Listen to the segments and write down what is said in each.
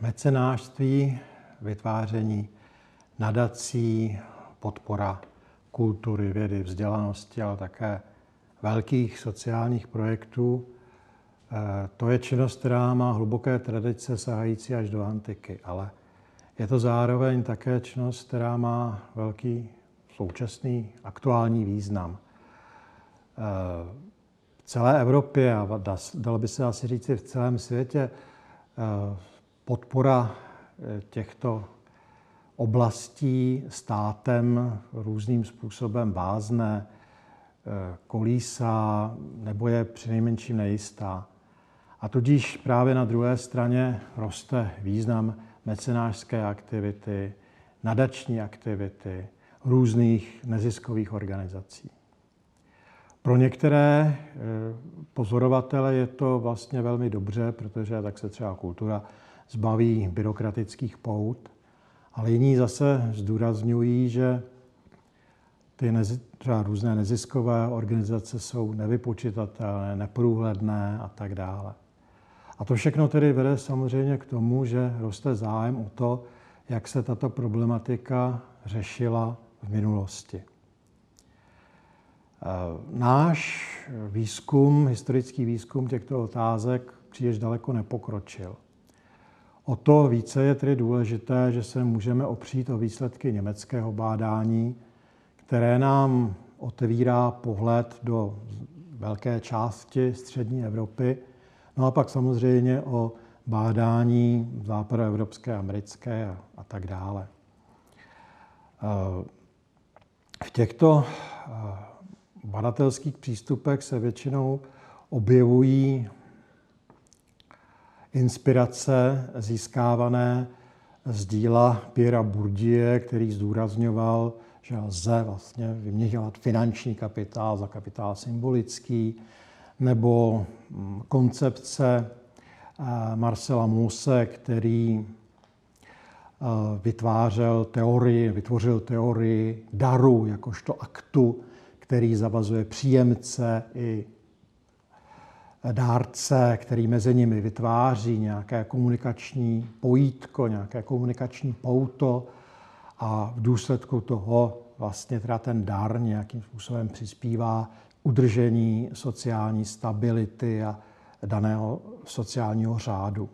mecenářství, vytváření nadací, podpora kultury, vědy, vzdělanosti, ale také velkých sociálních projektů. Eh, to je činnost, která má hluboké tradice sahající až do antiky, ale je to zároveň také činnost, která má velký současný aktuální význam. Eh, v celé Evropě a dalo by se asi říct v celém světě eh, podpora těchto oblastí státem různým způsobem vázne, eh, kolísá nebo je přinejmenším nejistá. A tudíž právě na druhé straně roste význam mecenářské aktivity, nadační aktivity, různých neziskových organizací. Pro některé eh, pozorovatele je to vlastně velmi dobře, protože tak se třeba kultura zbaví byrokratických pout, ale jiní zase zdůrazňují, že ty nezi, třeba různé neziskové organizace jsou nevypočitatelné, neprůhledné a tak dále. A to všechno tedy vede samozřejmě k tomu, že roste zájem o to, jak se tato problematika řešila v minulosti. Náš výzkum, historický výzkum těchto otázek příliš daleko nepokročil. O to více je tedy důležité, že se můžeme opřít o výsledky německého bádání, které nám otevírá pohled do velké části střední Evropy, no a pak samozřejmě o bádání západoevropské, americké a, a tak dále. V těchto badatelských přístupech se většinou objevují inspirace získávané z díla Piera Bourdieu, který zdůrazňoval, že lze vlastně vyměňovat finanční kapitál za kapitál symbolický, nebo mm, koncepce eh, Marcela Mose, který eh, vytvářel teorii, vytvořil teorii daru jakožto aktu, který zavazuje příjemce i dárce, který mezi nimi vytváří nějaké komunikační pojítko, nějaké komunikační pouto a v důsledku toho vlastně teda ten dar nějakým způsobem přispívá udržení sociální stability a daného sociálního řádu.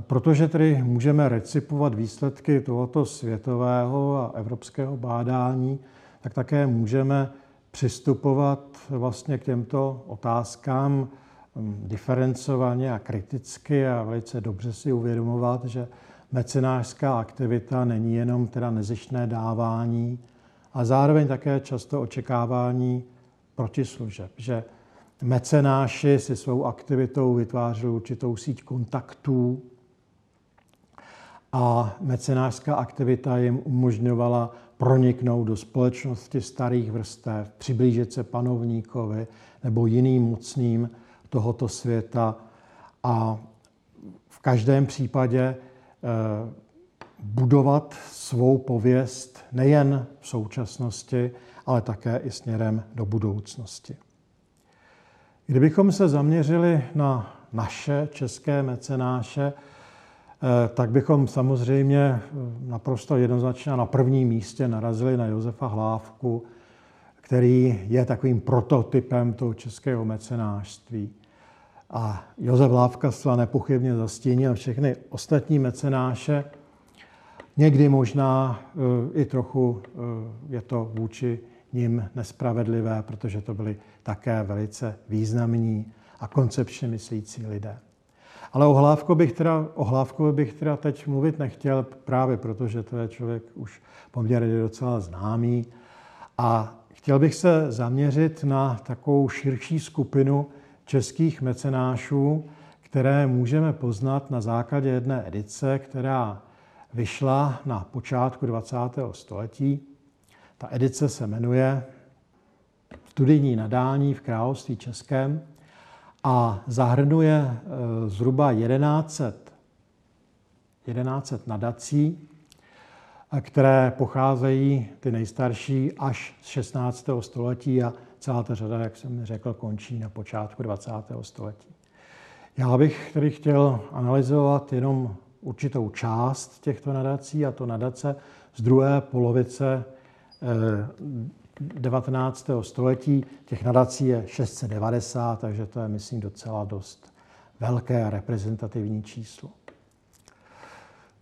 Protože tedy můžeme recipovat výsledky tohoto světového a evropského bádání, tak také můžeme přistupovat vlastně k těmto otázkám hm, diferencovaně a kriticky a velice dobře si uvědomovat, že mecenářská aktivita není jenom teda nezištné dávání, a zároveň také často očekávání protislužeb, že mecenáši si svou aktivitou vytvářeli určitou síť kontaktů a mecenářská aktivita jim umožňovala proniknout do společnosti starých vrstev, přiblížit se panovníkovi nebo jiným mocným tohoto světa a v každém případě eh, budovat svou pověst nejen v současnosti, ale také i směrem do budoucnosti. Kdybychom se zaměřili na naše české mecenáše, tak bychom samozřejmě eh, naprosto jednoznačně na prvním místě narazili na Josefa Hlávku, který je takovým prototypem toho českého mecenářství. A Josef Hlávka zcela nepochybně zastínil všechny ostatní mecenáše. Někdy možná eh, i trochu je to vůči ním nespravedlivé, protože to byli také velice významní a koncepčně myslící lidé. Ale o, Hlávko bych teda, o Hlávkovi bych teda teď mluvit nechtěl, právě protože to je člověk už poměrně docela známý. A chtěl bych se zaměřit na takovou širší skupinu českých mecenášů, které můžeme poznat na základě jedné edice, která vyšla na počátku 20. století. Ta edice se jmenuje Studijní nadání v království českém a zahrnuje eh, zhruba 1100, 1100 nadací, eh, které pocházejí ty nejstarší až z 16. století a celá ta řada, jak jsem řekl, končí na počátku 20. století. Já bych tedy chtěl analyzovat jenom určitou část těchto nadací, a to nadace z druhé polovice 19. století. Těch nadací je 690, takže to je, myslím, docela dost velké a reprezentativní číslo.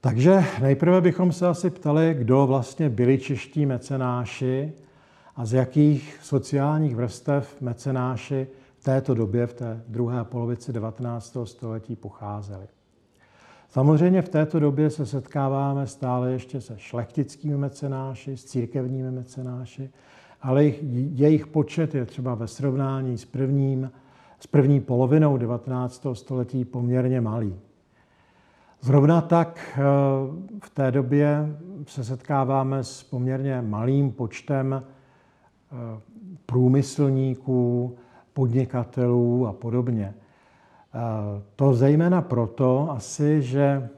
Takže nejprve bychom se asi ptali, kdo vlastně byli čeští mecenáši a z jakých sociálních vrstev mecenáši v této době, v té druhé polovici 19. století pocházeli. Samozřejmě v této době se setkáváme stále ještě se šlechtickými mecenáši, s církevními mecenáši, ale jejich počet je třeba ve srovnání s, prvním, s první polovinou 19. století poměrně malý. Zrovna tak eh, v té době se setkáváme s poměrně malým počtem eh, průmyslníků, podnikatelů a podobně. Eh, to zejména proto asi, že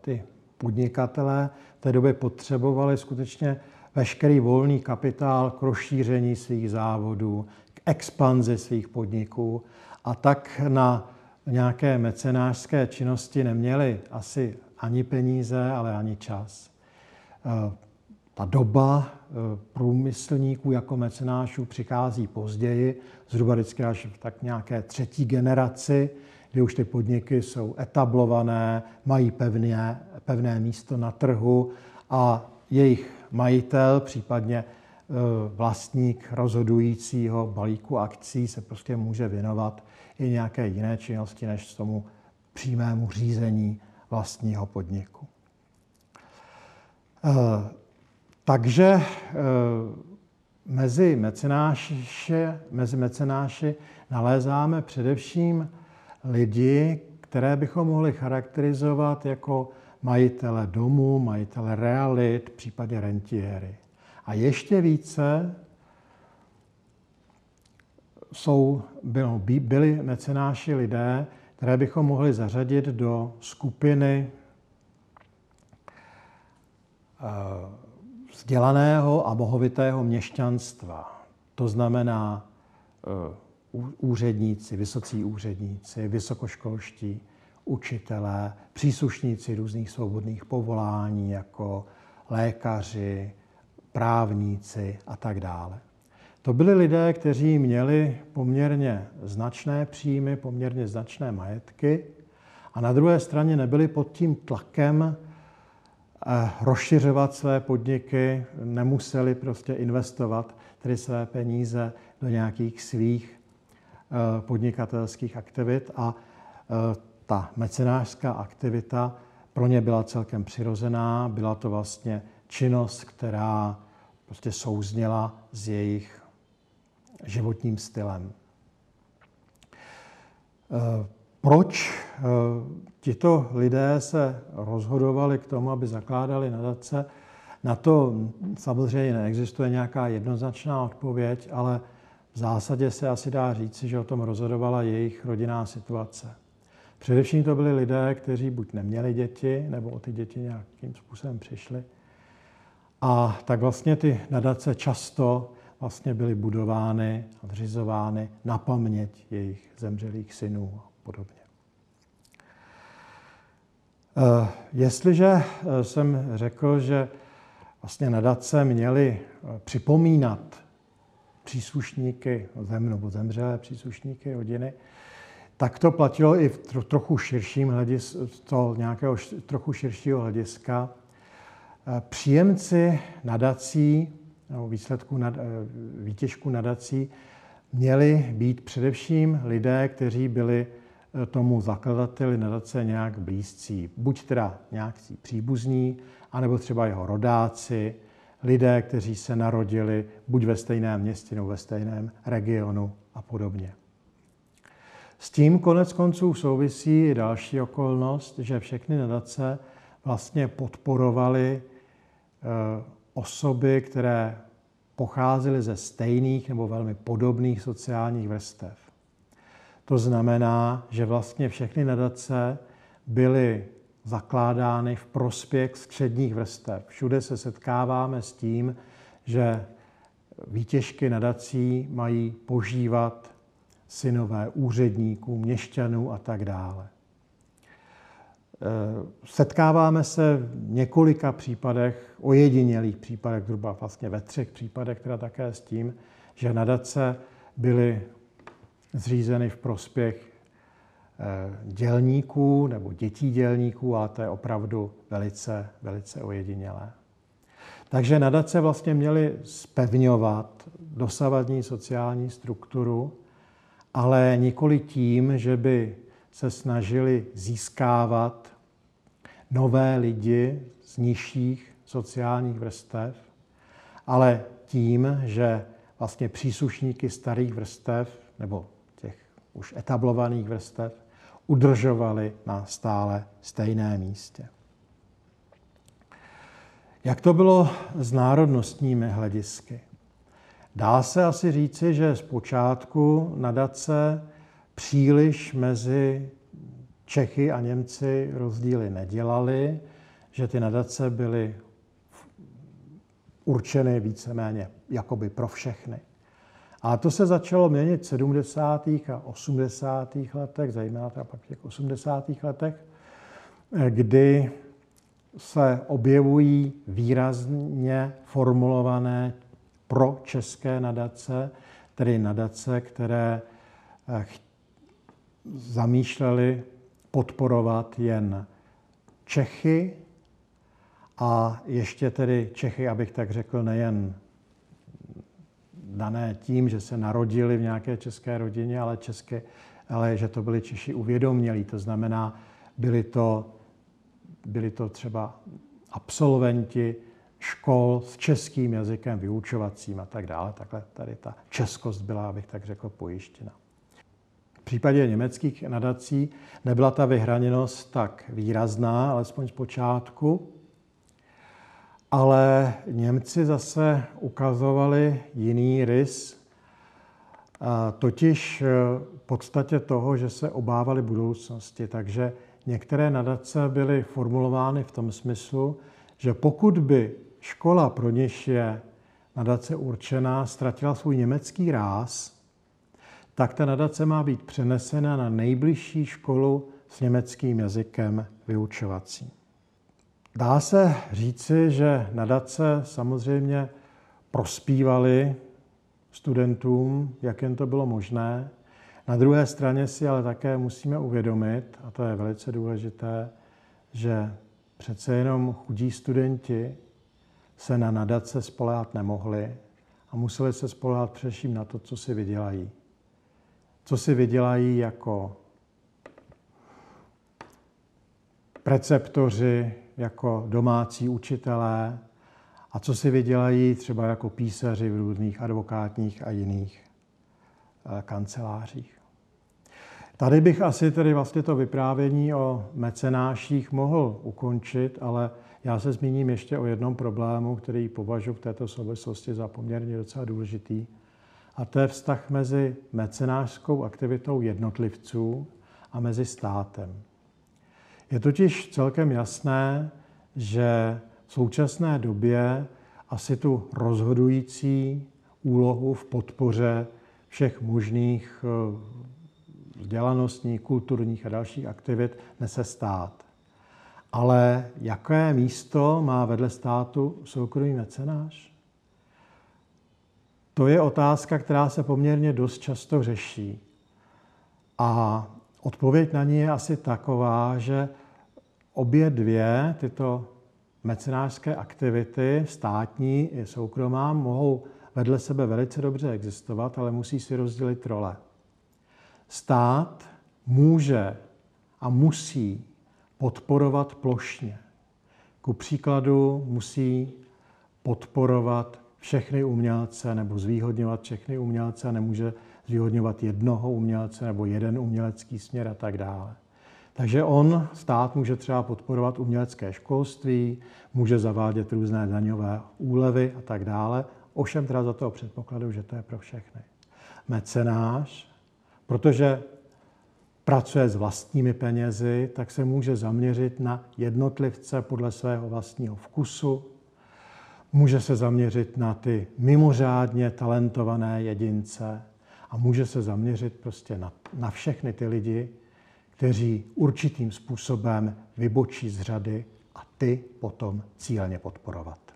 ty podnikatelé v té době potřebovali skutečně veškerý volný kapitál k rozšíření svých závodů, k expanzi svých podniků a tak na nějaké mecenářské činnosti neměli asi ani peníze, ale ani čas. Eh, ta doba eh, průmyslníků jako mecenášů přichází později, zhruba vždycky až v tak nějaké třetí generaci, kdy už ty podniky jsou etablované, mají pevné, pevné místo na trhu a jejich majitel, případně e, vlastník rozhodujícího balíku akcí se prostě může věnovat i nějaké jiné činnosti, než tomu přímému řízení vlastního podniku. E, takže e, mezi mecenáši, mezi mecenáši nalézáme především lidi, které bychom mohli charakterizovat jako majitele domů, majitele realit, případně rentiéry. A ještě více jsou, byli mecenáši lidé, které bychom mohli zařadit do skupiny eh, vzdělaného a bohovitého měšťanstva. To znamená eh, úředníci, vysocí úředníci, vysokoškolští učitelé, příslušníci různých svobodných povolání, jako lékaři, právníci a tak dále. To byli lidé, kteří měli poměrně značné příjmy, poměrně značné majetky a na druhé straně nebyli pod tím tlakem eh, rozšiřovat své podniky, nemuseli prostě investovat tedy své peníze do nějakých svých eh, podnikatelských aktivit a eh, ta mecenářská aktivita pro ně byla celkem přirozená, byla to vlastně činnost, která prostě souzněla s jejich životním stylem. Eh, proč eh, tito lidé se rozhodovali k tomu, aby zakládali nadace? Na to samozřejmě neexistuje nějaká jednoznačná odpověď, ale v zásadě se asi dá říci, že o tom rozhodovala jejich rodinná situace. Především to byli lidé, kteří buď neměli děti, nebo o ty děti nějakým způsobem přišli. A tak vlastně ty nadace často vlastně byly budovány a zřizovány na paměť jejich zemřelých synů a podobně. Eh, jestliže eh, jsem řekl, že vlastně nadace měly eh, připomínat příslušníky zem nebo zemřelé příslušníky rodiny, tak to platilo i v trochu širším hlediska, to nějakého trochu širšího hlediska. Eh, příjemci nadací, nebo výsledků nad, eh, výtěžku nadací, měli být především lidé, kteří byli eh, tomu zakladateli nadace nějak blízcí. Buď teda nějaký příbuzní, anebo třeba jeho rodáci, lidé, kteří se narodili buď ve stejném městě nebo ve stejném regionu a podobně. S tím konec konců souvisí i další okolnost, že všechny nadace vlastně podporovaly eh, osoby, které pocházely ze stejných nebo velmi podobných sociálních vrstev. To znamená, že vlastně všechny nadace byly zakládány v prospěch středních vrstev. Všude se setkáváme s tím, že výtěžky nadací mají požívat synové úředníků, měšťanů a tak dále. setkáváme se v několika případech, ojedinělých případech, zhruba vlastně ve třech případech, teda také s tím, že nadace byly zřízeny v prospěch eh, dělníků nebo dětí dělníků, ale to je opravdu velice, velice ojedinělé. Takže nadace vlastně měly spevňovat dosavadní sociální strukturu, ale nikoli tím, že by se snažili získávat nové lidi z nižších sociálních vrstev, ale tím, že vlastně příslušníky starých vrstev nebo těch už etablovaných vrstev udržovali na stále stejné místě. Jak to bylo s národnostními hledisky? Dá se asi říci, že zpočátku nadace příliš mezi Čechy a Němci rozdíly nedělali, že ty nadace byly určeny víceméně jakoby pro všechny. A to se začalo měnit v 70. a 80. letech, zejména pak v těch 80. letech, kdy se objevují výrazně formulované pro české nadace, tedy nadace, které eh, zamýšleli podporovat jen Čechy a ještě tedy Čechy, abych tak řekl, nejen dané tím, že se narodili v nějaké české rodině, ale, české, ale že to byli Češi uvědomělí. To znamená, byli to, byli to třeba absolventi škol s českým jazykem vyučovacím a tak dále. Takhle tady ta českost byla, abych tak řekl, pojištěna. V případě německých nadací nebyla ta vyhraněnost tak výrazná, alespoň z počátku, ale Němci zase ukazovali jiný rys, totiž v podstatě toho, že se obávali budoucnosti. Takže některé nadace byly formulovány v tom smyslu, že pokud by škola, pro něž je nadace určená, ztratila svůj německý ráz, tak ta nadace má být přenesena na nejbližší školu s německým jazykem vyučovací. Dá se říci, že nadace samozřejmě prospívaly studentům, jak jen to bylo možné. Na druhé straně si ale také musíme uvědomit, a to je velice důležité, že přece jenom chudí studenti se na nadace spolehat nemohli a museli se spolehat především na to, co si vydělají. Co si vydělají jako preceptoři, jako domácí učitelé a co si vydělají třeba jako písaři v různých advokátních a jiných eh, kancelářích. Tady bych asi tedy vlastně to vyprávění o mecenáších mohl ukončit, ale já se zmíním ještě o jednom problému, který považuji v této souvislosti za poměrně docela důležitý. A to je vztah mezi mecenářskou aktivitou jednotlivců a mezi státem. Je totiž celkem jasné, že v současné době asi tu rozhodující úlohu v podpoře všech možných eh, vzdělanostních, kulturních a dalších aktivit nese stát. Ale jaké místo má vedle státu soukromý mecenáš? To je otázka, která se poměrně dost často řeší. A odpověď na ní je asi taková, že obě dvě tyto mecenářské aktivity, státní i soukromá, mohou vedle sebe velice dobře existovat, ale musí si rozdělit role. Stát může a musí podporovat plošně. Ku příkladu musí podporovat všechny umělce nebo zvýhodňovat všechny umělce a nemůže zvýhodňovat jednoho umělce nebo jeden umělecký směr a tak dále. Takže on, stát, může třeba podporovat umělecké školství, může zavádět různé daňové úlevy a tak dále, ovšem teda za toho předpokladu, že to je pro všechny. Mecenáš, protože pracuje s vlastními penězi, tak se může zaměřit na jednotlivce podle svého vlastního vkusu, může se zaměřit na ty mimořádně talentované jedince a může se zaměřit prostě na, na všechny ty lidi, kteří určitým způsobem vybočí z řady a ty potom cíleně podporovat.